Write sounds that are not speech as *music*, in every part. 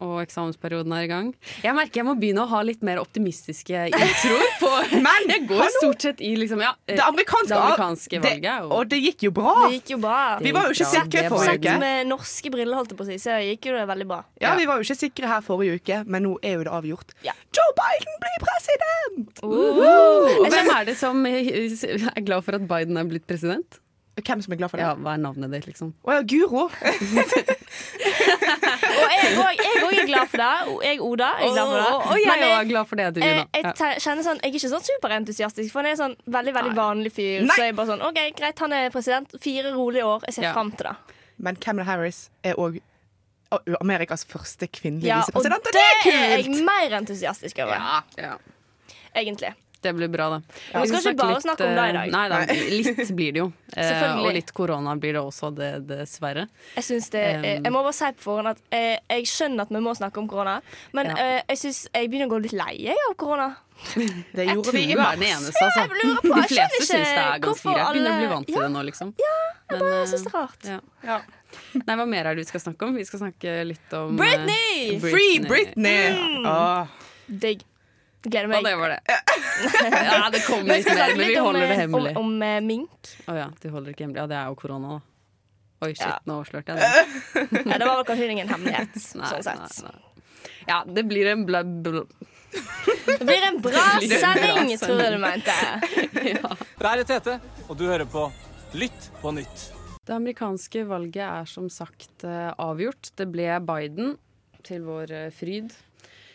og eksamensperioden er i gang. Jeg merker jeg må begynne å ha litt mer optimistiske introer. *laughs* på Men, Jeg går hallo! stort sett i liksom, ja, Det amerikanske, det amerikanske det- valget. og- Og det gikk jo bra. Det gikk jo bra. Vi var jo ikke bra. sikre forrige uke. med norske briller, holdt jeg på å si, så gikk jo det veldig bra. Ja, Vi var jo ikke sikre her forrige uke, men nå er jo det avgjort. Ja. Joe Biden blir president! Og hvem er det som *laughs* er glad for at Biden er blitt president? Hvem som er glad for det? Ja, Hva er navnet ditt, liksom? Å ja, Guro. *laughs* Og jeg òg jeg òg er glad for det. Jeg, Oda, er glad for det. Og, og jeg er glad for det, du, jeg, jeg, kjenner sånn, jeg er ikke sånn superentusiastisk, for han er sånn veldig veldig vanlig fyr. Nei. Så jeg er bare sånn, ok, greit, han er president. Fire rolige år. Jeg ser Ja. fram til det. Men Kamala Harris er òg Amerikas første kvinnelige Ja, visepresident, og det det er er jeg mer entusiastisk over. Ja, ja. Egentlig. Det blir bra, det. Ja, vi skal ikke bare snakke om det i dag. Nei da, litt *laughs* blir det jo. Eh, Selvfølgelig. og litt korona blir det også, det, dessverre. Jeg, synes det, jeg må bare si på forhånd at jeg, jeg skjønner at vi må snakke om korona, men Ja. eh, jeg synes jeg begynner å gå litt lei av korona. Det gjorde vi i mars. eneste, altså. ja, på, De fleste syns det er ganske greit. Begynner å bli vant til Ja. det nå, liksom. Jeg Men, bare eh, synes det er rart. ja. Ja. Nei, hva mer er det vi skal snakke om? Vi skal snakke litt om Britney! Britney! Free Britney! Åh. Digg. Gleder Og det var det. *laughs* Ja, det kommer litt mer, men vi om, holder det eh, hemmelig. Om, om eh, mink. Å ja, de holder ikke hemmelig. Ja, det er jo korona, da. Oi, shit, Ja. nå avslørte jeg *laughs* det. Ja, det var vel kanskje ingen hemmelighet. *laughs* Nei, sånn sett. nei, nei. Ja, det blir en bla... bla. Det blir en bra sending, tror jeg du mente. Der er Tete, og du hører på Lytt på nytt. Det amerikanske valget er som sagt eh, avgjort. Det ble Biden, til vår fryd.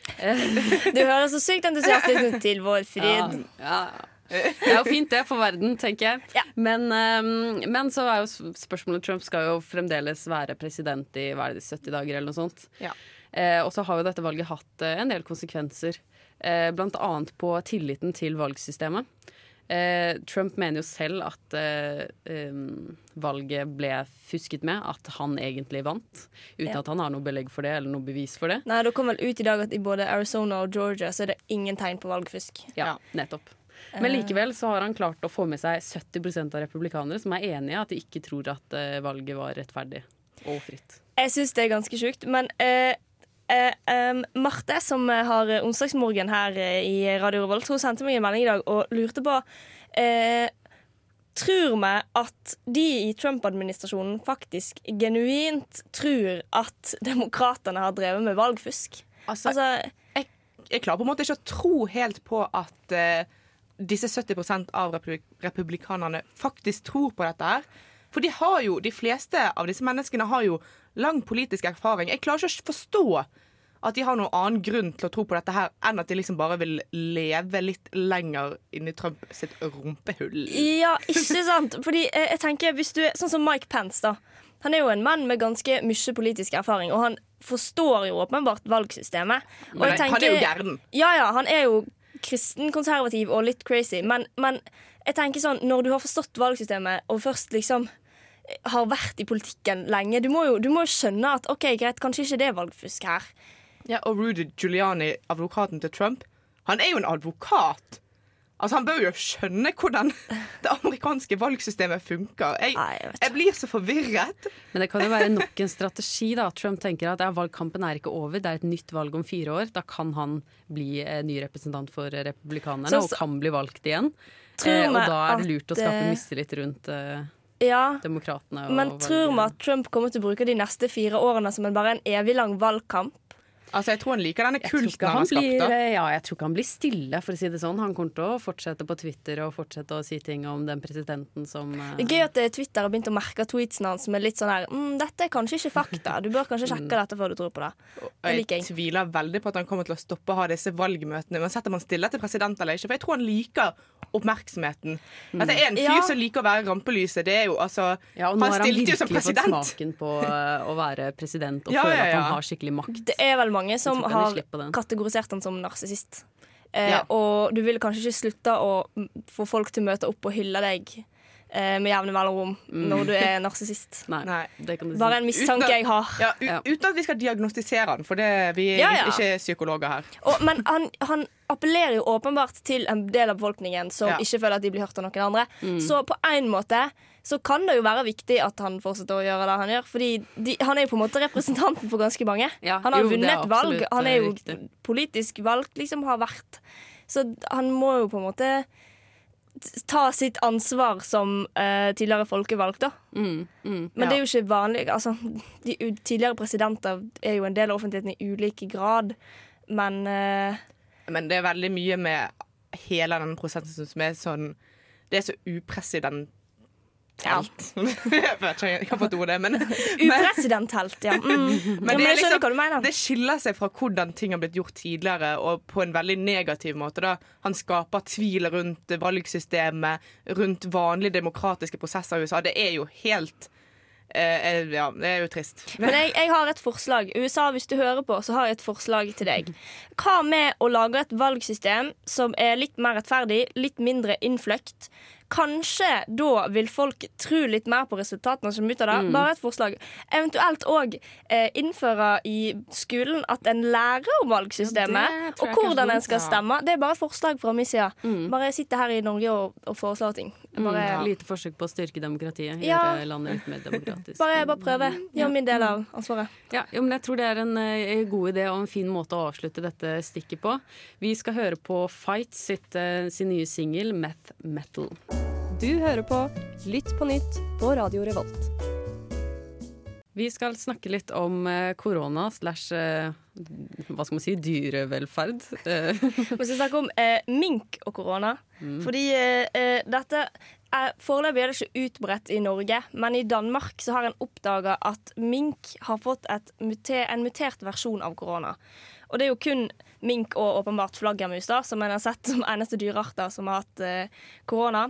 *laughs* Du høres så sykt entusiastisk ut til vår fryd. Ja, ja. Det er jo fint det for verden, tenker jeg. Ja. Men, um, men så er jo spørsmålet Trump skal jo fremdeles være president i hva er det, 70 dager eller noe sånt. Ja. Eh, og så har jo dette valget hatt eh, en del konsekvenser. Eh, blant annet på tilliten til valgsystemet. Eh, Trump mener jo selv at eh, valget ble fusket med, at han egentlig vant. Uten Ja. at han har noe belegg for det eller noe bevis for det. Nei, Det kom vel ut i dag at i både Arizona og Georgia så er det ingen tegn på valgfusk. Ja, nettopp. Men likevel så har han klart å få med seg 70% av republikanere som er enige i at de ikke tror at eh, valget var rettferdig og fritt. Jeg syns det er ganske sjukt, men eh, eh, Marte, som eh, har onsdagsmorgen her eh, i Radio Revolt, hun sendte meg en melding i dag og lurte på eh, Tror vi at de i Trump-administrasjonen faktisk genuint tror at *laughs* demokratene har drevet med valgfusk? Altså, Altså, jeg klarer på en måte ikke å tro helt på at eh, disse 70 av republik republikanerne faktisk tror på dette her. For de har jo, de fleste av disse menneskene har jo lang politisk erfaring. Jeg klarer ikke å forstå at de har noen annen grunn til å tro på dette her, enn at de liksom bare vil leve litt lenger inni Trump sitt rumpehull. Ja, ikke sant? Fordi eh, jeg tenker, hvis du er sånn som Mike Pence, da. Han er jo en mann med ganske mye politisk erfaring, og han forstår jo åpenbart valgsystemet. Og Men han er jo gæren. Ja, ja, han er jo kristen, konservativ og litt crazy, men, men jeg tenker sånn, når du har forstått valgsystemet, og først liksom har vært i politikken lenge, du må jo, du må jo skjønne at OK, greit, kanskje ikke det er valgfusk her. Ja, og Rudy Giuliani, advokaten til Trump, han er jo en advokat. Altså, Han bør jo skjønne hvordan det amerikanske valgsystemet funker. Jeg, jeg blir så forvirret. Men det kan jo være nok en strategi. da Trump tenker at ja, valgkampen er ikke over, det er et nytt valg om fire år. Da kan han bli eh, ny representant for eh, republikanerne Så- og kan bli valgt igjen. Tror Eh, og da er det lurt å skape eh, mistillit rundt eh, Ja, demokratene. men tror vi at Trump kommer til å bruke de neste fire årene som en bare en evig lang valgkamp? Altså, Jeg tror han liker denne kulten han han har skapt. blir, eh, ja, jeg tror ikke han blir stille, for å si det sånn. Han kommer til å fortsette på Twitter og fortsette å si ting om den presidenten som uh... Det er gøy at eh, Twitter har begynt å merke tweetsene hans er litt sånn her mm, 'Dette er kanskje ikke fakta. Du bør kanskje sjekke dette før du tror på det'. Det jeg liker jeg. tviler veldig på at han kommer til å stoppe å ha disse valgmøtene. Men setter man stille til president eller ikke? For jeg tror han liker oppmerksomheten. Det er en fyr Ja. som liker å være rampelyset. Det er jo altså ja, og nå Han har han stilte jo som virkelig fått smaken på uh, å være president og Ja, føle ja, at han har skikkelig makt. Det er vel mange som ikke han har kategorisert han som narsissist. Eh, Ja. Og du vil kanskje ikke slutte å mm, få folk til å møte opp og hylle deg eh, med jevne mellomrom når du er narsissist. *laughs* Kan Bare en mistanke Uten at- jeg har. Ja, Ja. Uten at vi skal diagnostisere han, for det, vi er Ja, ja. ikke psykologer her. Og, men han, han appellerer jo åpenbart til en del av befolkningen som Ja. ikke føler at de blir hørt av noen andre. Så på en måte så kan det jo være viktig at han fortsetter å gjøre det han gjør. Fordi de, han er jo på en måte representanten for ganske mange. Ja, han har jo, vunnet valg. Han eh, er jo riktig. politisk valgt, liksom, har vært. Så han må jo på en måte ta sitt ansvar som uh, tidligere folkevalgt, da. Mm, mm. Men Ja. det er jo ikke vanlig. Altså, de tidligere presidenter er jo en del av offentligheten i ulik grad. Men uh, Men det er veldig mye med hele den prosessen som er sånn Det er så upresidentelt. *laughs* jeg vet ikke, har ordet, men, *laughs* men Upresidentelt, ja. Mm. ja. *laughs* Men, det er liksom- mener. det skiller seg fra hvordan ting har blitt gjort tidligere, og på en veldig negativ måte. da. Han skaper tvil rundt valgsystemet, rundt vanlige demokratiske prosesser i USA. Det er jo helt eh, Ja, det er jo trist. Men jeg, jeg har et forslag. USA, hvis du hører på, så har jeg et forslag til deg. Hva med å lage et valgsystem som er litt mer rettferdig, litt mindre innfløkt? Kanskje da vil folk tro litt mer på resultatene som kommer ut av det. Bare et forslag. Eventuelt òg eh, innføre i skolen at en lærer om valgsystemet, Ja, og hvordan en skal stemme. Det er bare et forslag fra min side. Bare sitte her i Norge og, og foreslå ting. Bare, Mm, Lite forsøk på å styrke demokratiet. Ja. Gjøre landet litt mer demokratisk. bare, bare prøve. Gjør min del av ansvaret. Ja, jo, men jeg tror det er en uh, god idé og en fin måte å avslutte dette stikket på. Vi skal høre på Fight sitt, uh, sin nye singel Meth Metal. Du hører på Lytt på nytt på Radio Revolt. Vi skal snakke litt om eh, korona slash eh, hva skal man si dyrevelferd. *laughs* Eh, Vi skal snakke om eh, mink og korona. Fordi eh, dette er, Foreløpig er det ikke utbredt i Norge, men i Danmark så har en oppdaga at mink har fått et mute, en mutert versjon av korona. Og det er jo kun mink og åpenbart flaggermus da, som en har sett som eneste dyrearter som har hatt korona.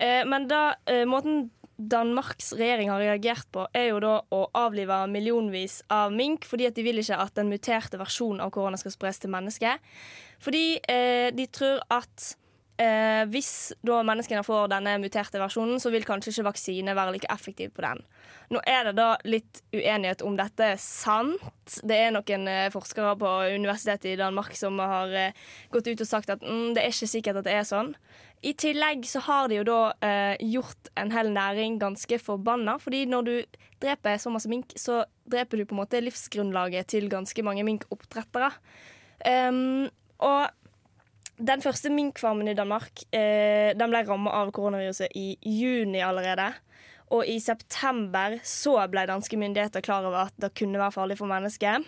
Eh, men da, måten Danmarks regjering har reagert på, er jo da å avlive millionvis av mink, fordi at de vil ikke at den muterte versjonen av korona skal spres til mennesker. Fordi eh, de tror at eh, hvis da menneskene får denne muterte versjonen, så vil kanskje ikke vaksine være like effektiv på den. Nå er det da litt uenighet om dette er sant. Det er noen eh, forskere på universitetet i Danmark som har eh, gått ut og sagt at mm, det er ikke sikkert at det er sånn. I tillegg så har de jo da eh, gjort en hel næring ganske forbanna. Fordi når du dreper så masse mink, så dreper du på en måte livsgrunnlaget til ganske mange minkoppdrettere. Um, og den første minkfarmen i Danmark eh, den ble ramma av koronaviruset i juni allerede. Og i september så ble danske myndigheter klar over at det kunne være farlig for mennesker.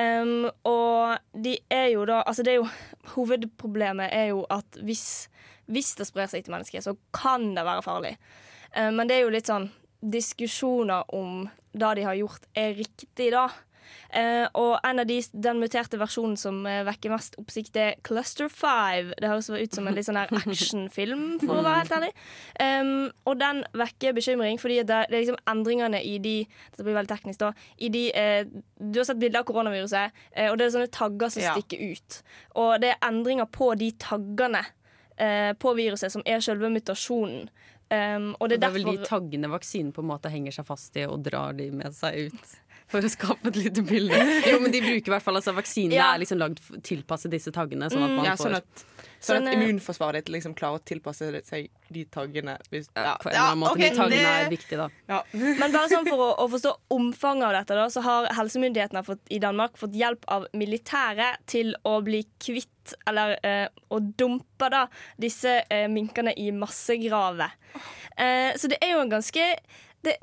Um, og de er jo da Altså det er jo Hovedproblemet er jo at hvis, hvis det sprer seg til mennesker, så kan det være farlig. Um, men det er jo litt sånn diskusjoner om det de har gjort, er riktig, da. Eh, og en av de, den muterte versjonen som eh, vekker mest oppsikt, er Cluster 5. Det høres ut som en litt sånn her *laughs* actionfilm, for å være helt ærlig. Um, og den vekker bekymring, fordi det, det er liksom endringene i de Dette blir veldig teknisk, da. I de, eh, du har sett bilder av koronaviruset, eh, og det er sånne tagger som Ja. stikker ut. Og det er endringer på de taggene eh, på viruset som er selve mutasjonen. Um, og det det er derfor... vel de taggene vaksinen på en måte henger seg fast i og drar de med seg ut. For å skape et lite bilde. Jo, men de bruker i hvert fall altså, Vaksinene Ja. er liksom lagd tilpasset disse taggene. Sånn at man Ja, får sånn at, sånn Sånn, at eh, immunforsvaret ditt liksom klarer å tilpasse seg de taggene. Hvis, ja, På en eller annen måte. ok, de taggene det- er viktige, da. Ja. Men bare sånn for å, å forstå *laughs* omfanget av dette, da, så har helsemyndighetene fått, i Danmark fått hjelp av militæret til å bli kvitt, eller eh, å dumpe da, disse eh, minkene i massegraver. Eh, så det er jo en ganske det,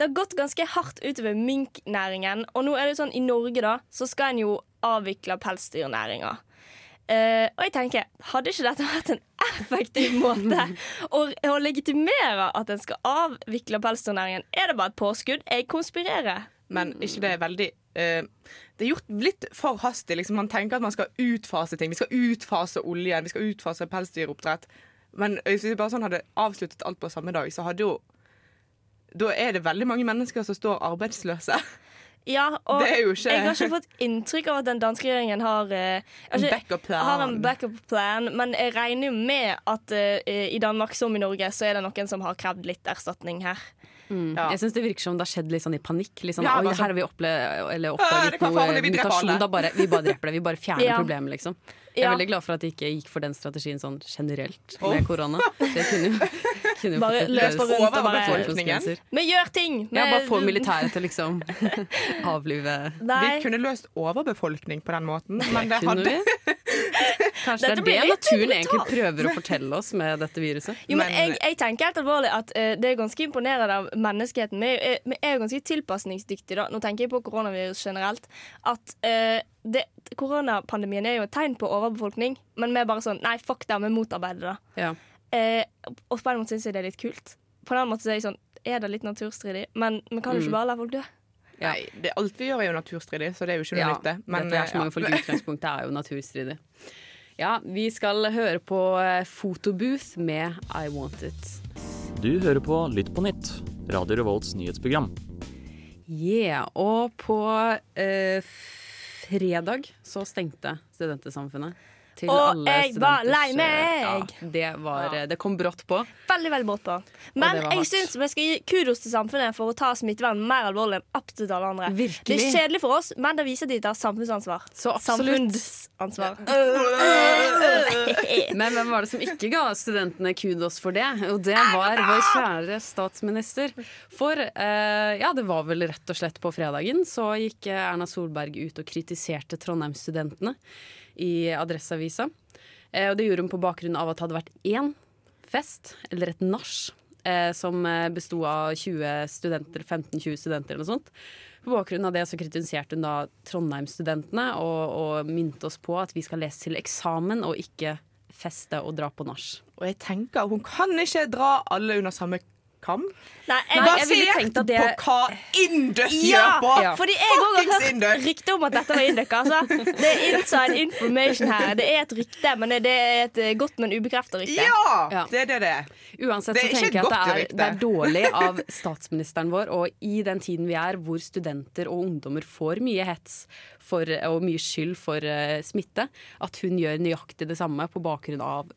det har gått ganske hardt utover minknæringen. Og nå er det sånn i Norge, da, så skal en jo avvikle pelsdyrnæringa. Uh, og jeg tenker, hadde ikke dette vært en effektiv måte å, å legitimere at en skal avvikle pelsdyrnæringen? Er det bare et påskudd? Jeg konspirerer. Men ikke det er veldig uh, Det er gjort litt for hastig. Liksom. Man tenker at man skal utfase ting. Vi skal utfase oljen, vi skal utfase pelsdyroppdrett. Men hvis vi bare sånn hadde avsluttet alt på samme dag, så hadde jo Da er det veldig mange mennesker som står arbeidsløse. Ja, og ikke- jeg har ikke fått inntrykk av at den danske regjeringen har eh, En altså, backup plan. Har en backup plan, men jeg regner jo med at eh, i Danmark som i Norge, så er det noen som har krevd litt erstatning her. Ja. Jeg synes Det virker som det har skjedd litt sånn i panikk. Litt sånn, Ja, Oi, her har vi opple eller oppdaget ja, noe mutasjon. Da bare, vi bare dreper det. Vi bare fjerner *laughs* Ja. problemet, liksom. Jeg er veldig glad for at de ikke gikk for den strategien sånn generelt med korona. Det kunne jo, *laughs* kunne jo Bare løs på eh, rundt og bare- konsekvenser. Vi gjør ting! Ja, bare få militæret til liksom *laughs* avlive Nei, Vi kunne løst overbefolkning på den måten, men det hadde vi? Kanskje Dette det er det naturen egentlig prøver å fortelle oss med dette viruset. Jo, men Men- jeg, jeg tenker helt alvorlig at uh, det er ganske imponerende av menneskeheten. Vi er, vi er jo ganske tilpasningsdyktige. da. Nå tenker jeg på koronavirus generelt. At uh, det, Koronapandemien er jo et tegn på overbefolkning, men vi er bare sånn Nei, fuck det, vi motarbeider det. Ja. Eh, og på en måte syns jeg det er litt kult. På en annen måte så er jeg sånn Er det litt naturstridig? Men vi kan jo Mm. ikke bare la folk dø. Nei, det, alt vi gjør er jo naturstridig, så det er jo ikke noe Ja, nytte. Men, det er så mange ja. folk i utgangspunktet er jo naturstridig. Ja, vi skal høre på eh, Fotobooth med I Want It. Du hører på Lytt på nytt, Radio Revolts nyhetsprogram. Yeah, og på eh, fredag så stengte Studentersamfunnet. Til Og alle jeg var lei meg! Ja, det, var, det kom brått på. Veldig veldig brått på. Men jeg syns vi skal gi kudos til samfunnet for å ta smittevern mer alvorlig enn absolutt alle andre. Det er kjedelig for oss, men det viser at de tar samfunnsansvar. Så absolutt. Samfunnsansvar. *laughs* Men hvem var det som ikke ga studentene kudos for det? Og det var vår kjære statsminister. For eh, ja, det var vel rett og slett på fredagen så gikk eh, Erna Solberg ut og kritiserte Trondheim-studentene i Adresseavisa. Eh, og det gjorde hun på bakgrunn av at det hadde vært én fest, eller et nach, eh, som eh, besto av 20 studenter, 15-20 studenter eller noe sånt. På bakgrunn av det så kritiserte hun da Trondheim-studentene og, og minte oss på at vi skal lese til eksamen og ikke feste og dra på nach. Og jeg tenker, hun kan ikke dra alle under samme kam. Nei, jeg, Basert på hva Indus ja, gjør på ja. Fordi jeg òg har hørt rykte om at dette var Induk. Altså. *laughs* Det er inside information her. Det er et rykte, men det er et eh, godt, men ubekreftet rykte. Ja! Det er det det er. Uansett Det er så tenker jeg at det er, det er dårlig av statsministeren vår, og i den tiden vi er, hvor studenter og ungdommer får mye hets for, og mye skyld for uh, smitte, at hun gjør nøyaktig det samme på bakgrunn av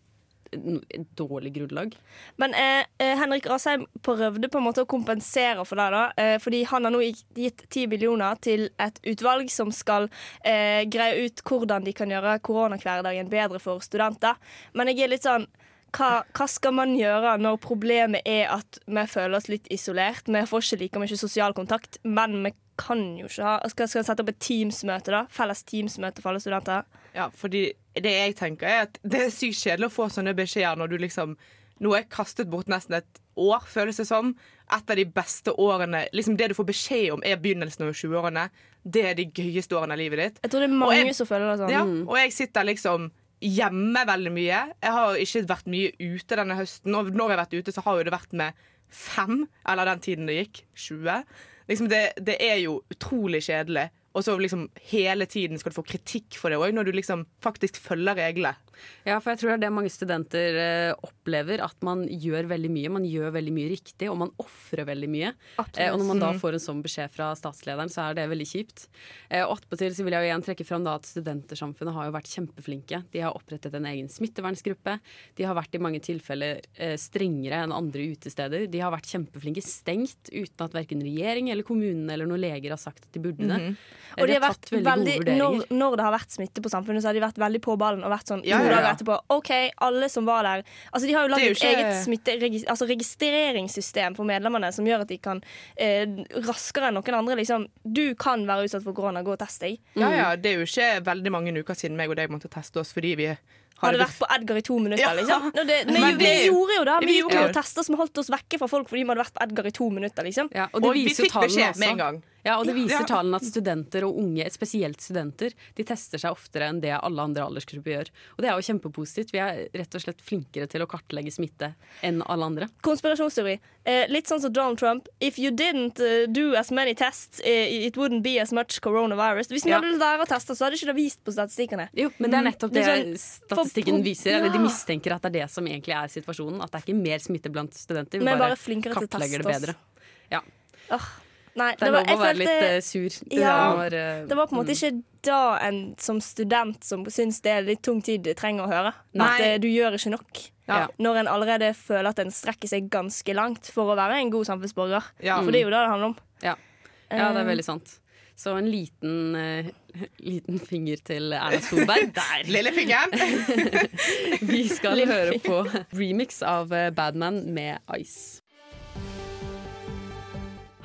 dårlig grunnlag. Men eh, eh, Henrik Asheim prøvde på en måte å kompensere for det. da eh, Fordi han har nå gitt ti millioner til et utvalg som skal eh, greie ut hvordan de kan gjøre koronahverdagen bedre for studenter. Men jeg er litt sånn hva, hva skal man gjøre når problemet er at vi føler oss litt isolert? Vi får ikke like mye sosial kontakt, men vi kan jo ikke ha Skal, vi sette opp et Teams-møte, da? Felles Teams-møte for alle studenter? Ja, fordi det jeg tenker er at det er sykt kjedelig å få sånne beskjeder når du liksom Nå er jeg kastet bort nesten et år, føles det som. Et av de beste årene liksom Det du får beskjed om, er begynnelsen av 20-årene. Det er de gøyeste årene av livet ditt. Jeg tror det er mange jeg- som føler det sånn. Ja, og jeg sitter liksom hjemme veldig mye. Jeg har ikke vært mye ute denne høsten. Og når jeg har vært ute, så har jo det vært med fem, eller den tiden det gikk, 20. Liksom det, det er jo utrolig kjedelig. Og så liksom hele tiden skal du få kritikk for det òg, når du liksom faktisk følger reglene. Ja, for jeg tror det er det mange studenter eh, opplever, at man gjør veldig mye. Man gjør veldig mye riktig, og man ofrer veldig mye. Eh, og når man da får en sånn beskjed fra statslederen, så er det veldig kjipt. Eh, og attpåtil så vil jeg jo igjen trekke fram da at Studentersamfunnet har jo vært kjempeflinke. De har opprettet en egen smittevernsgruppe. De har vært i mange tilfeller eh, strengere enn andre utesteder. De har vært kjempeflinke, stengt uten at verken regjering eller kommunen eller noen leger har sagt at de burde det. Eh, Og de har vært tatt veldig veldig, gode når, vurderinger. når det har vært smitte på samfunnet, så har de vært veldig på ballen og vært sånn Ja, to dager etterpå. OK, alle som var der Altså De har jo lagd et ikke- eget smitte, altså registreringssystem for medlemmene som gjør at de kan eh, raskere enn noen andre liksom Du kan være utsatt for korona, gå og test deg. Ja, ja, Det er jo ikke veldig mange uker siden meg og deg måtte teste oss fordi vi Hadde vært på Edgar i to minutter, Ja. liksom. *laughs* No, det, men, Men vi det- gjorde jo det. vi Vi gjorde jo tester vi holdt oss vekke fra folk fordi vi hadde vært på Edgar i to minutter, liksom. Ja, og det Og vi fikk beskjed med en gang. Ja, og det viser Ja. tallene at studenter og unge, spesielt studenter, de tester seg oftere enn det alle andre aldersgrupper gjør. Og det er jo kjempepositivt. Vi er rett og slett flinkere til å kartlegge smitte enn alle andre. Konspirasjonsteori. Eh, litt sånn som Donald Trump. If you didn't eh, do as many tests, eh, it wouldn't be as much coronavirus. Hvis vi Ja. hadde lært å teste, så hadde ikke det vist på statistikkene. Jo, men det er nettopp Det det, er sånn- statistikken for- viser. Eller de mistenker at det er det som egentlig er situasjonen. At det er ikke mer smitte blant studenter. Vi Vi er bare, bare kartlegger teste det bedre. Ja. Åh. Nei, Det er var- lov å være litt uh, sur. Ja, var, uh, det var på en måte ikke da en som student som syns det er litt tung tid, trenger å høre. Nei. At uh, du gjør ikke nok. Ja. Når en allerede føler at en strekker seg ganske langt for å være en god samfunnsborger. Ja. For det er jo det det handler om. Ja. ja, det er Eh, veldig sant. Så en liten, uh, *laughs* liten finger til Erna Solberg *laughs* der. Lillefingeren. *laughs* Vi skal Lille høre på remix av eh, Badman med Ice.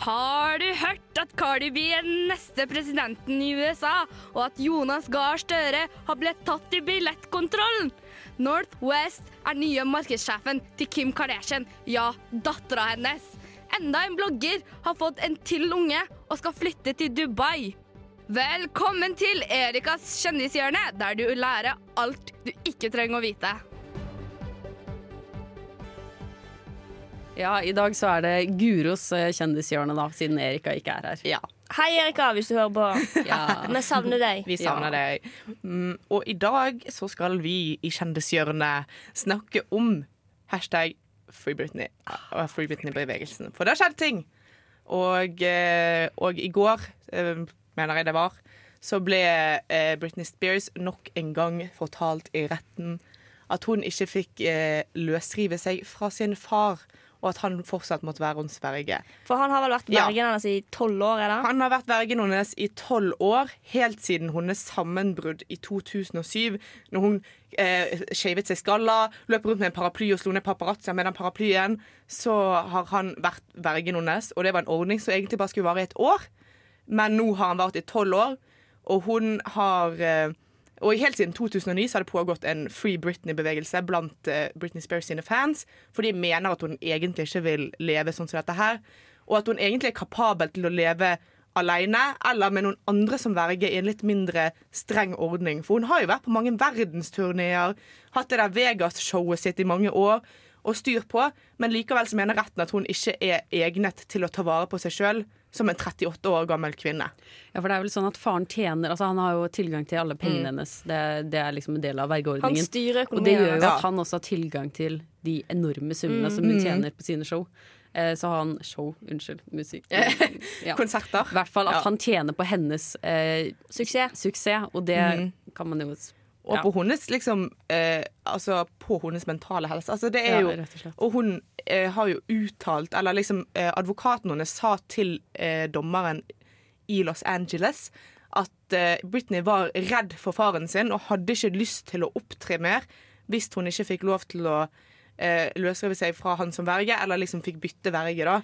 Har du hørt at Cardi er den neste presidenten i USA, og at Jonas Gahr Støre har blitt tatt i billettkontrollen? Northwest er nye markedssjefen til Kim Kardashian, ja, dattera hennes. Enda en blogger har fått en til unge og skal flytte til Dubai. Velkommen til Erikas kjendishjørne, der du lærer alt du ikke trenger å vite. Ja, i dag så er det Guros eh, kjendishjørne, da, siden Erika ikke er her. Ja. Hei, Erika, hvis du hører på. *laughs* Ja. Vi savner deg. Vi savner deg. Mm, og i dag så skal vi i Kjendishjørnet snakke om hashtag Free Britney og Free Britney-bevegelsen. For det har skjedd ting. Og, eh, og i går, eh, mener jeg det var, så ble eh, Britney Spears nok en gang fortalt i retten at hun ikke fikk eh, løsrive seg fra sin far, og at han fortsatt måtte være hennes verge. For han har vel vært Ja. vergen hennes i tolv år, eller? Han har vært vergen hennes i tolv år, helt siden hennes sammenbrudd i 2007. Når hun eh, shavet seg skalla, løp rundt med en paraply og slo ned paparazzoen med den paraplyen. Så har han vært vergen hennes, og det var en ordning som egentlig bare skulle vare i et år. Men nå har han vart i tolv år, og hun har eh, og helt siden 2009 så har det pågått en Free Britney-bevegelse blant eh, Britney Spears sine fans, for de mener at hun egentlig ikke vil leve sånn som dette her, og at hun egentlig er kapabel til å leve alene eller med noen andre som verge i en litt mindre streng ordning. For hun har jo vært på mange verdensturneer, hatt det der Vegas-showet sitt i mange år og styr på, men likevel så mener retten at hun ikke er egnet til å ta vare på seg sjøl som en 38 år gammel kvinne. Ja, for det er vel sånn at faren tjener Altså Han har jo tilgang til alle pengene Mm. hennes. Det, det er liksom en del av vergeordningen. Han styrer økonomien. Og det gjør jo at han også har tilgang til de enorme summene Mm. som hun Mm. tjener på sine show. Eh, så har han show, unnskyld, musikk. *laughs* Ja. Konserter. I hvert fall at Ja. han tjener på hennes eh, Suksess. suksess, og det mm. kan man jo Og ja. på hennes liksom eh, Altså på hennes mentale helse. Altså det er Ja, jo rett og slett. Og hun eh, har jo uttalt Eller liksom eh, advokaten hennes sa til eh, dommeren i Los Angeles at eh, Britney var redd for faren sin og hadde ikke lyst til å opptre mer hvis hun ikke fikk lov til å eh, løsrive seg fra han som verge, eller liksom fikk bytte verge, da.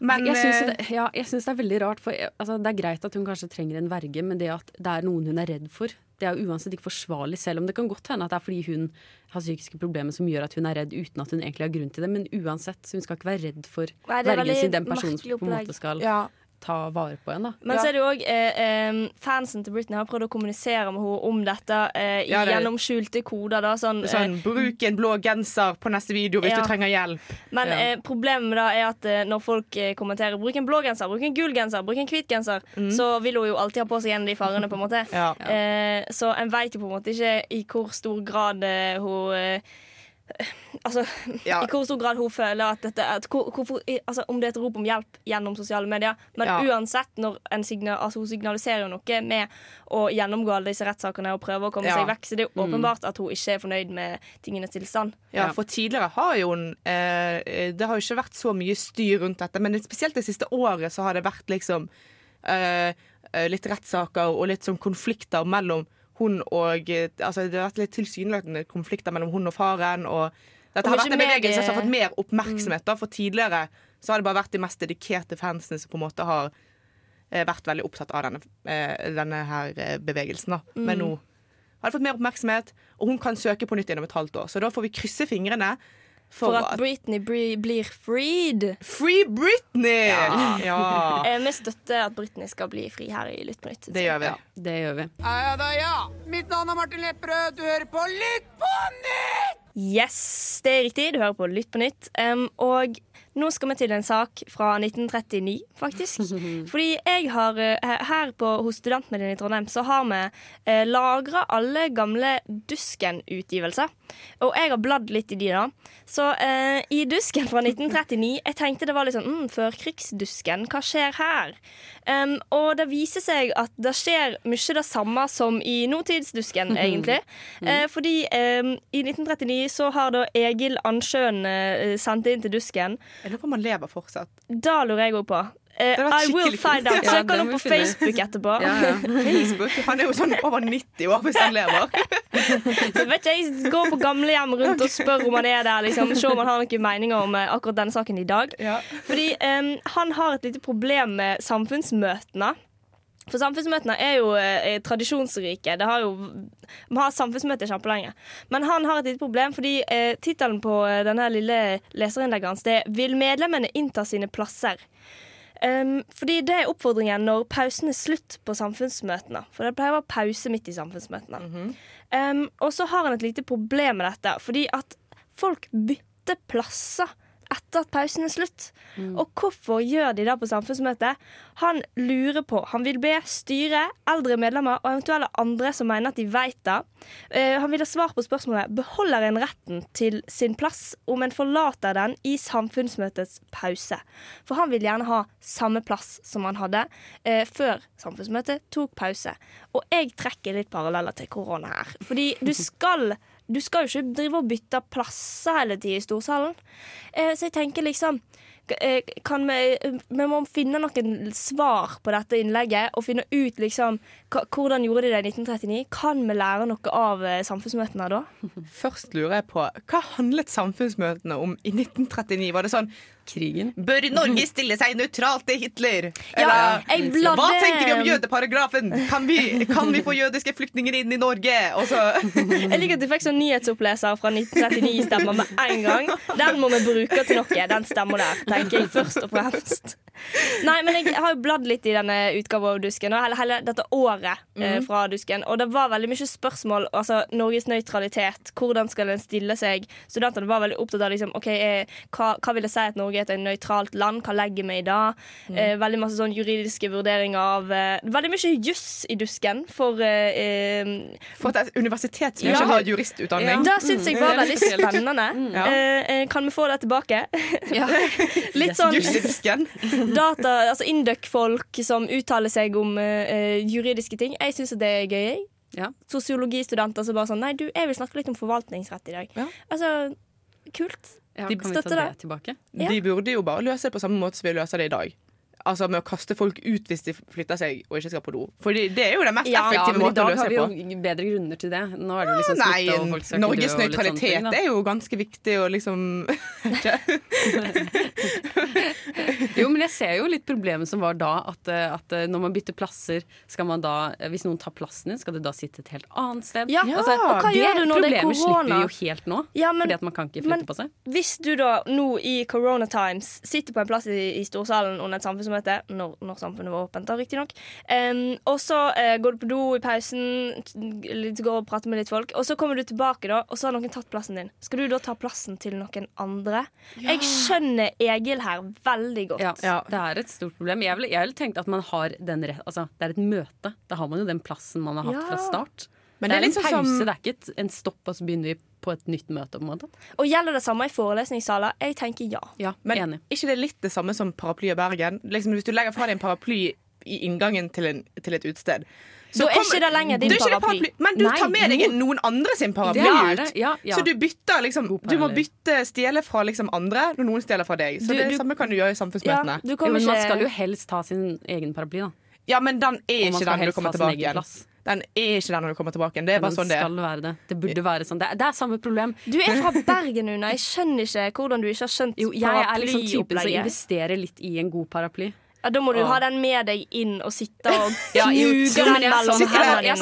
Men jeg syns eh, det, ja, det er veldig rart. For, altså, det er greit at hun kanskje trenger en verge, men det at det er noen hun er redd for, det er jo uansett ikke forsvarlig. Selv om det kan godt hende at det er fordi hun har psykiske problemer som gjør at hun er redd uten at hun egentlig har grunn til det. Men uansett, så hun skal ikke være redd for er vergen sin, den personen som på en måte skal ja, ta vare på en. da Men Ja. så er det jo òg eh, eh, fansen til Britney har prøvd å kommunisere med henne om dette eh, Ja, det- gjennom skjulte koder. Da, sånn, eh, sånn Bruk en blå genser på neste video hvis Ja. du trenger hjelp. men Ja. eh, problemet da er at eh, når folk eh, kommenterer 'bruk en blå genser', 'bruk en gul genser', 'bruk en hvit genser', så vil hun jo alltid ha på seg en av de fargene. på en måte Ja. eh, Så en vet jo på en måte ikke i hvor stor grad eh, hun eh, *laughs* Altså, Ja. i hvor stor grad hun føler at dette at hvor, hvorfor, altså, Om det er et rop om hjelp gjennom sosiale medier. Men Ja. uansett, når en signal, altså, hun signaliserer jo noe med å gjennomgå alle disse rettssakene og prøve å komme Ja. seg vekk. Så det er jo Mm. åpenbart at hun ikke er fornøyd med tingenes tilstand. Ja, Ja. for tidligere har jo hun eh, Det har jo ikke vært så mye styr rundt dette, men spesielt det siste året så har det vært liksom eh, eh, litt rettssaker og litt sånn konflikter mellom hun og eh, Altså det har vært litt tilsynelatende konflikter mellom hun og faren, og dette har vært en bevegelse som har fått mer oppmerksomhet, da, for tidligere så har det bare vært de mest dedikerte fansene som på en måte har eh, vært veldig opptatt av denne, eh, denne her eh, bevegelsen, da. Men nå har det fått mer oppmerksomhet, og hun kan søke på nytt gjennom et halvt år. Så da får vi krysse fingrene for, For at at Britney bri- blir freed. Free Britney! Ja. Ja. *laughs* Eh, vi støtter at Britney skal bli fri her i Lytt på nytt. Det gjør vi. Ja, det gjør vi. Ja da, ja. Mitt navn er Martin Lepperød. Du hører på Lytt på nytt! Yes, det er riktig. Du hører på Lytt på nytt. Um, og nå skal vi til en sak fra 1939, faktisk. *laughs* Fordi jeg har eh, her på, hos Studentmediene i Trondheim så har vi eh, lagra alle gamle Dusken-utgivelser. Og jeg har bladd litt i de, da. Så eh, i Dusken fra 1939 Jeg tenkte det var litt sånn mm, førkrigsdusken, hva skjer her? Um, og det viser seg at det skjer mye det samme som i nåtidsdusken, egentlig. Eh, fordi eh, i 1939 så har da Egil Ansjøen eh, sendt inn til Dusken. Jeg lurer på om han lever fortsatt. Da lurer jeg òg på. Eh, I will find out. Søk han opp på. Facebook etterpå. Facebook? Han er jo sånn over 90 år hvis han lever. *laughs* Så vet jeg går på gamlehjem rundt og spør om han er der. Liksom, Se om han har noen meninger om eh, akkurat denne saken i dag. Fordi um, han har et lite problem med samfunnsmøtene. For samfunnsmøtene er jo eh, tradisjonsrike. Det har jo, Vi har samfunnsmøter kjempelenge. Men han har et lite problem, fordi eh, tittelen på eh, denne lille leserinnlegget hans det er 'Vil medlemmene innta sine plasser'. Um, fordi det er oppfordringen når pausen er slutt på samfunnsmøtene. For det pleier å være pause midt i samfunnsmøtene. um, og så har han et lite problem med dette, fordi at folk bytter plasser etter at pausen er slutt. Og hvorfor gjør de det på samfunnsmøtet? Han lurer på. Han vil be styret, eldre medlemmer og eventuelle andre som mener at de vet det. Uh, han vil ha svar på spørsmålet beholder en retten til sin plass om en forlater den i samfunnsmøtets pause. For han vil gjerne ha samme plass som han hadde uh, før samfunnsmøtet tok pause. Og jeg trekker litt paralleller til korona her. Fordi du *laughs* skal du skal jo ikke drive og bytte plasser hele tiden i storsalen. Eh, så jeg tenker liksom eh, kan vi, vi må finne noen svar på dette innlegget og finne ut liksom hvordan gjorde de det i 1939. Kan vi lære noe av eh, samfunnsmøtene da? Først lurer jeg på, hva handlet samfunnsmøtene om i 1939? Var det sånn Krigen. Bør Norge stille seg nøytralt til Hitler? Ja, Eller, bladde- Hva tenker vi om jødeparagrafen? Kan vi, kan vi få jødiske flyktninger inn i Norge? Også? Jeg liker at du fikk sånn nyhetsoppleser fra 1939-stemmer med en gang. Den må vi bruke til noe, den stemmer der, tenker jeg først og fremst. Nei, men jeg har jo bladd litt i denne utgaven av Dusken, og hele, hele dette året eh, Mhm. fra Dusken. Og det var veldig mye spørsmål. Altså Norges nøytralitet. Hvordan skal en stille seg? Studentene var veldig opptatt av liksom, okay, eh, hva, hva vil det si at Norge er et nøytralt land? Hva legger vi i det? Mm. Eh, veldig masse sånn juridiske vurderinger av eh, Veldig mye juss i Dusken for eh, For et universitet som Ja. ikke har juristutdanning. det syns jeg var veldig spennende. Ja. Eh, eh, kan vi få det tilbake? *laughs* *laughs* Litt sånn Jussidusken. *laughs* data, altså Induc-folk som uttaler seg om eh, juridiske ting. Jeg syns det er gøy. Ja. Sosiologistudenter som bare sånn Nei, du, jeg vil snakke litt om forvaltningsrett i dag. Altså, kult. Ja, De kan vi ta støtter det det. tilbake? Ja. De burde jo bare løse det på samme måte som vi løser det i dag. Altså med å kaste folk ut hvis de flytter seg og ikke skal på do. For det er jo den mest Ja, effektive i måten å dag har vi jo bedre grunner til det. Nå er det jo liksom Nei, og folk skal Norges dø og ting, nøytralitet er jo ganske viktig å liksom *laughs* Jo, men jeg ser jo litt problemet som var da, at, eh, at eh, når man bytter plasser, skal man da eh, Hvis noen tar plassen din, skal du da sitte et helt annet sted? Ja, og hva det gjør du når det er problemet slipper vi jo helt nå, Ja, men- fordi at man kan ikke flytte men- på seg. Hvis du da nå i Corona Times sitter på en plass i, i storsalen under et samfunnsmøte, når, når samfunnet var åpent, da riktignok, um, og så uh, går du på do i pausen, litt, går og prater med litt folk, og så kommer du tilbake, da, og så har noen tatt plassen din. Skal du da ta plassen til noen andre? Jeg skjønner Egil her veldig godt. Ja, Det er et stort problem. Jeg ville vil tenkt at man har den rett Altså, det er et møte. Da har man jo den plassen man har hatt Ja. fra start. Men det det er er, en liksom pause, som- det er ikke en stopp, og så begynner vi på et nytt møte. på en måte. Og gjelder det samme i forelesningssaler? Jeg tenker ja. Ja, Men enig. ikke det er litt det samme som paraply i Bergen? Liksom, hvis du legger fra deg en paraply i inngangen til, en, til et utested Da er ikke det lenger din er det paraply. Men du Nei, tar med deg noen andre sin paraply Det er ut. det, ja, ja. Så du bytter liksom Du må bytte stjele fra liksom andre når noen stjeler fra deg. Så Du- det du- samme kan du gjøre i samfunnsmøtene. Ja, men man skal jo helst ta sin egen paraply, da. Ja, men den er ikke den du kommer tilbake igjen. Den er ikke der når du kommer tilbake igjen. Det er bare sånn det skal være det. Det burde være sånn. Det er, det er samme problem. Du er fra Bergen, Una. Jeg skjønner ikke hvordan du ikke har skjønt Jo, jeg er liksom typen som investerer litt i en god paraply. Ja, Da må du ha den med deg inn og sitte og *laughs* Ja, knuge den mellom hendene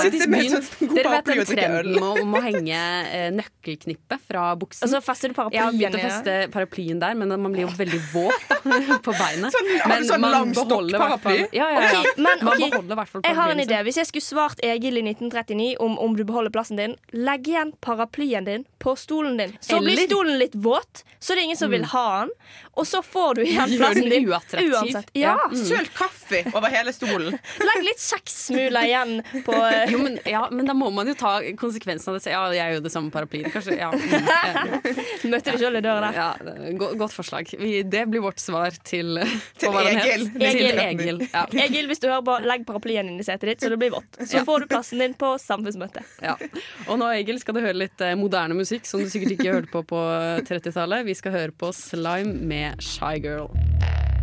Dere vet den trenden om å, henge eh, nøkkelknippet fra buksen? Og så fester du Jeg har paraplyen begynt å feste paraplyen der, men man blir jo veldig våt *laughs* på beinet. Sånn- men sånn man beholder i hvert fall- stokkparaply? Ja, ja, ja. Men, Jeg har en idé. Hvis jeg skulle svart Egil i 1939 om, om du beholder plassen din, legg igjen paraplyen din på stolen din. Så blir stolen litt våt, så det er ingen som vil ha den. Og så får du igjen plassen din uattraktiv. uansett. Ja. Mm. Søl kaffe over hele stolen. *laughs* Legg litt kjekssmuler igjen på eh, Jo, men, ja, men da må man jo ta konsekvensen av det. Ja, jeg gjør det samme paraplyen. Kanskje, ja. mm, *laughs* eh, Møtte deg sjøl i døra der. ja, er godt forslag. Vi, det blir vårt svar til Til den het? Egil. Til Egil. Egil. Ja. Egil, hvis du hører på, legg paraplyen inn i setet ditt, så det blir vått. Så får du plassen din på samfunnsmøtet. Ja. Og nå, Egil, skal du høre litt eh, moderne musikk som du sikkert ikke hørte på på 30-tallet. Vi skal høre på Slime med Shy Girl.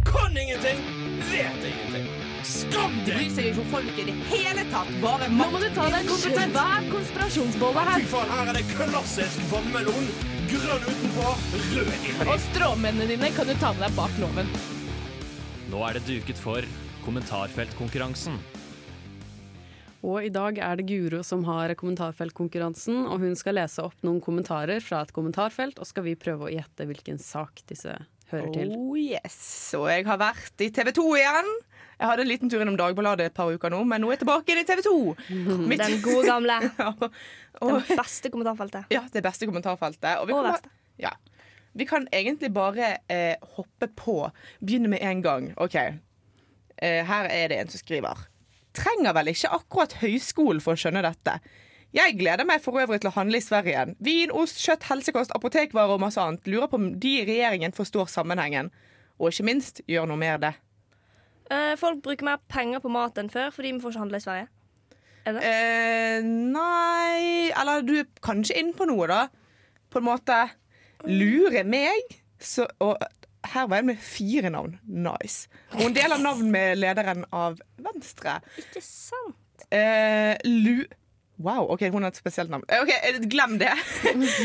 Kan ingenting, vet ingenting. Skam deg! Bryr seg ikke om folk i det hele tatt. Bare Nå må du ta deg en svær konspirasjonsbolle her. Fy faen, her er det klassisk vannmelon. Grønn utenpå, rød inni. Og stråmennene dine kan du ta med deg bak loven. Nå er det duket for kommentarfeltkonkurransen. Og i dag er det Guro som har kommentarfeltkonkurransen, og hun skal lese opp noen kommentarer fra et kommentarfelt, og skal vi prøve å gjette hvilken sak disse hører til. Oh yes. Og jeg har vært i TV 2 igjen. Jeg hadde en liten tur innom Dagbladet et par uker nå, men nå er jeg tilbake inn i TV 2. *laughs* Mitt- Den gode gamle. *laughs* Ja, Det beste kommentarfeltet. ja, det beste kommentarfeltet. Og vi, Og verste. ja. vi kan egentlig bare eh, hoppe på. Begynne med en gang. OK. Eh, her er det en som skriver. Trenger vel ikke akkurat høyskolen for å skjønne dette. Jeg gleder meg for øvrig til å handle i Sverige igjen. Vin, ost, kjøtt, helsekost, apotekvarer og masse annet. Lurer på om de i regjeringen forstår sammenhengen. Og ikke minst gjør noe mer det. Eh, folk bruker mer penger på mat enn før fordi vi får ikke handle i Sverige. Er Eh, nei Eller du er kanskje inne på noe, da. På en måte lure meg. Så, og her var jeg med fire navn. Nice. Og en del av navn med lederen av Venstre. Ikke sant? Eh, lu... Wow, OK, hun har et spesielt navn. Eh, OK, eh, glem det.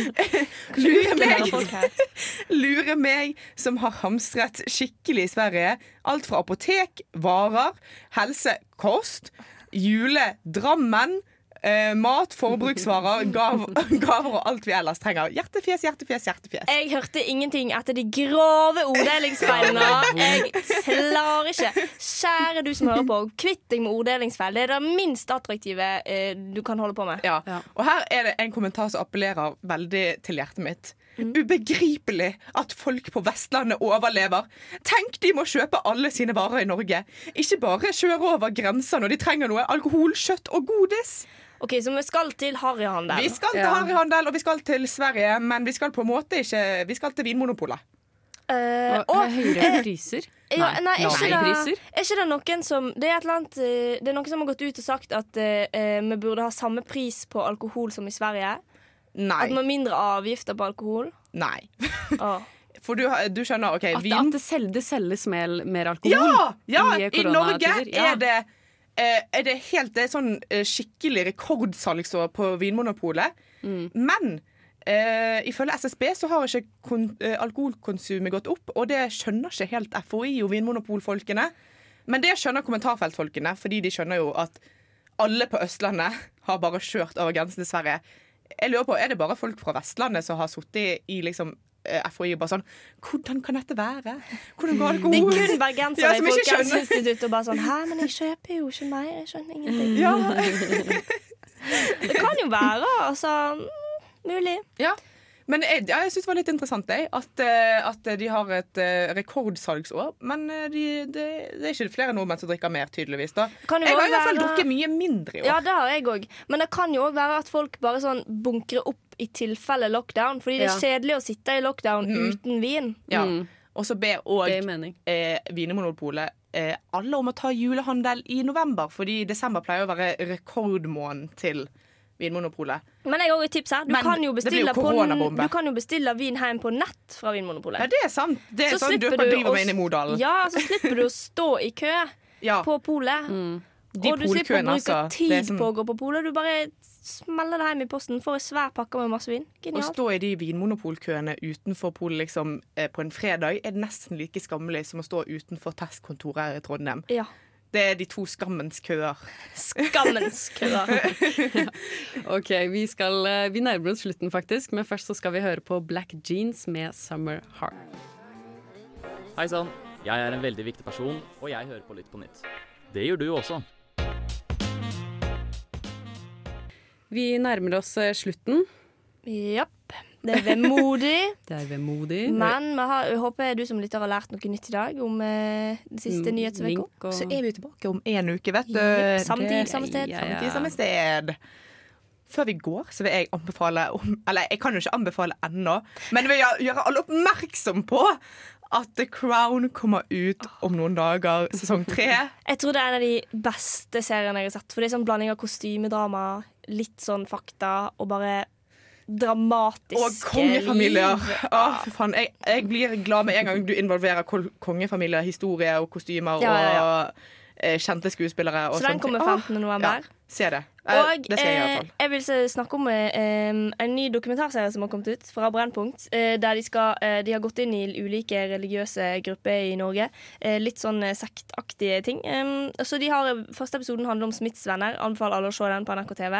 *laughs* Lurer meg. lurer. *laughs* Lure meg som har hamstret skikkelig i Sverige. Alt fra apotek, varer, helse, kost, jule, Drammen. Eh, mat, forbruksvarer, gav, *laughs* gaver og alt vi ellers trenger. Hjertefjes, hjertefjes, hjertefjes. Jeg hørte ingenting etter de grove orddelingsfeilene. Jeg klarer ikke. Kjære du som hører på, kvitt deg med orddelingsfeil. Det er det minst attraktive eh, du kan holde på med. Ja. Og her er det en kommentar som appellerer veldig til hjertet mitt. Ubegripelig at folk på Vestlandet overlever. Tenk de må kjøpe alle sine varer i Norge. Ikke bare kjøre over grensa når de trenger noe. Alkohol, kjøtt og godis. Ok, Så vi skal til harryhandel. Vi skal til Ja. harryhandel og vi skal til Sverige, men vi skal på en måte ikke Vi skal til Vinmonopolet. Uh, Og, og, høyere eh, priser? ja, nei, er ikke, det, er ikke det noen som Det er et eller annet eh, Det er noen som har gått ut og sagt at eh, eh, vi burde ha samme pris på alkohol som i Sverige. Nei. At vi har mindre avgifter på alkohol. Nei. Oh. *laughs* For du, du skjønner, OK At, vin at det, selges mer, mer alkohol Ja! ja i I Norge? Ja. er det eh, er det helt det er sånn eh, skikkelig rekordsalgsår på Vinmonopolet. Mm. Men eh, ifølge SSB så har ikke eh, alkoholkonsumet gått opp, og det skjønner ikke helt FHI og Vinmonopolfolkene. Men det skjønner kommentarfeltfolkene, fordi de skjønner jo at alle på Østlandet *laughs* har bare kjørt over grensen til Sverige. Jeg lurer på, Er det bare folk fra Vestlandet som har sittet i liksom eh, FHI og bare sånn Hvordan kan dette være? Hvordan går det Det er kun *laughs* Ja, bergensere som i. Folkehelseinstituttet og bare sånn Hæ, men jeg kjøper jo ikke mer. Jeg skjønner ingenting. Ja. *laughs* Det kan jo være, altså. mm, Mulig. Ja. Men jeg, ja, jeg syns det var litt interessant det, at, eh, at de har et eh, rekordsalgsår. Men eh, de, det, det er ikke flere nordmenn som drikker mer, tydeligvis. da Kan jo Jeg har i hvert fall være- drukket mye mindre i år. Ja, det har jeg òg. Men det kan jo òg være at folk bare sånn bunkrer opp i tilfelle lockdown. Fordi det er Ja. kjedelig å sitte i lockdown mm. uten vin. Ja. Mm. Og så ber òg eh, Vinmonopolet eh, alle om å ta julehandel i november, fordi desember pleier å være rekordmåneden til Vinmonopolet. Men jeg har et tips her. Du, kan jo på, du kan jo bestille vin hjem på nett fra Vinmonopolet. Ja, det er sant. Det er Så sånn slipper du driver med inne i Modalen. Ja, så slipper du å stå i kø *laughs* Ja. på polet. Mm. Og du slipper å bruke altså. Tid sånn- på å gå på polet. Du bare smeller det hjem i posten. Får en svær pakke med masse vin. Genialt. Å stå i de vinmonopolkøene utenfor polet liksom, eh, på en fredag er nesten like skammelig som å stå utenfor testkontoret her i Trondheim. Ja. Det er de to skammens køer. Skammens køer. *laughs* OK, vi, skal, eh, vi nærmer oss slutten, faktisk. Men først så skal vi høre på Black Jeans med Summer Heart. Hei sann, jeg er en veldig viktig person, og jeg hører på Lytt på nytt. Det gjør du også. Vi nærmer oss eh, slutten. Japp. Det er vemodig. *laughs* Det er vemodig. Men vi har, jeg håper du som lytter har lært noe nytt i dag om eh, den siste Mm, nyhetsveka. og- Så er vi tilbake om en uke, vet du. Jepp, samme tid, samme sted. Ja, Samme ja. tid, samme sted. Før vi går, så vil jeg anbefale om, Eller jeg kan jo ikke anbefale ennå, men vil gjøre alle oppmerksom på at The Crown kommer ut om noen dager, sesong tre. Jeg tror det er en av de beste seriene jeg har sett. For det er sånn blanding av kostymedrama, litt sånn fakta og bare dramatiske Og kongefamilier. liv. Å, for faen. Jeg, jeg blir glad med en gang du involverer kongefamilier, historie og kostymer Ja, ja, ja. og kjente skuespillere. Og Så den kommer ting. 15. november. Ja, se det. Eh, Og det skal jeg i hvert eh, fall. jeg vil snakke om eh, en ny dokumentarserie som har kommet ut fra Brennpunkt. Eh, der de, skal, eh, de har gått inn i ulike religiøse grupper i Norge. Eh, litt sånn eh, sektaktige ting. Så de har, Første episoden handler om Smiths-venner. Anbefaler alle å se den på NRK TV.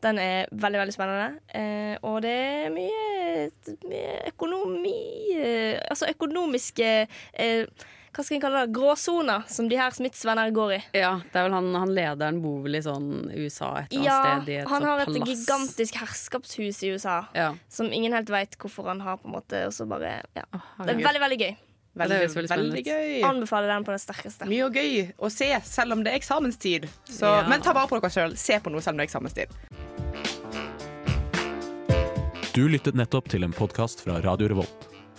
Den er veldig veldig spennende. Eh, og det er mye, mye økonomi eh, Altså økonomiske eh, hva skal jeg kalle det, gråsoner som de her Smiths venner går i. Ja, det er vel han, han lederen bor vel i sånn USA et eller annet Ja, sted. I et han har et palass. gigantisk herskapshus i USA Ja. som ingen helt veit hvorfor han har. på en måte Og så bare, ja. Det er veldig, veldig gøy. Veldig, veldig spennende veldig gøy. Anbefaler den på det sterkeste. Mye og gøy å se, selv om det er eksamenstid. Så, Ja. Men ta vare på dere sjøl. Se på noe selv om det er eksamenstid. Du lyttet nettopp til en podkast fra Radio Revolt.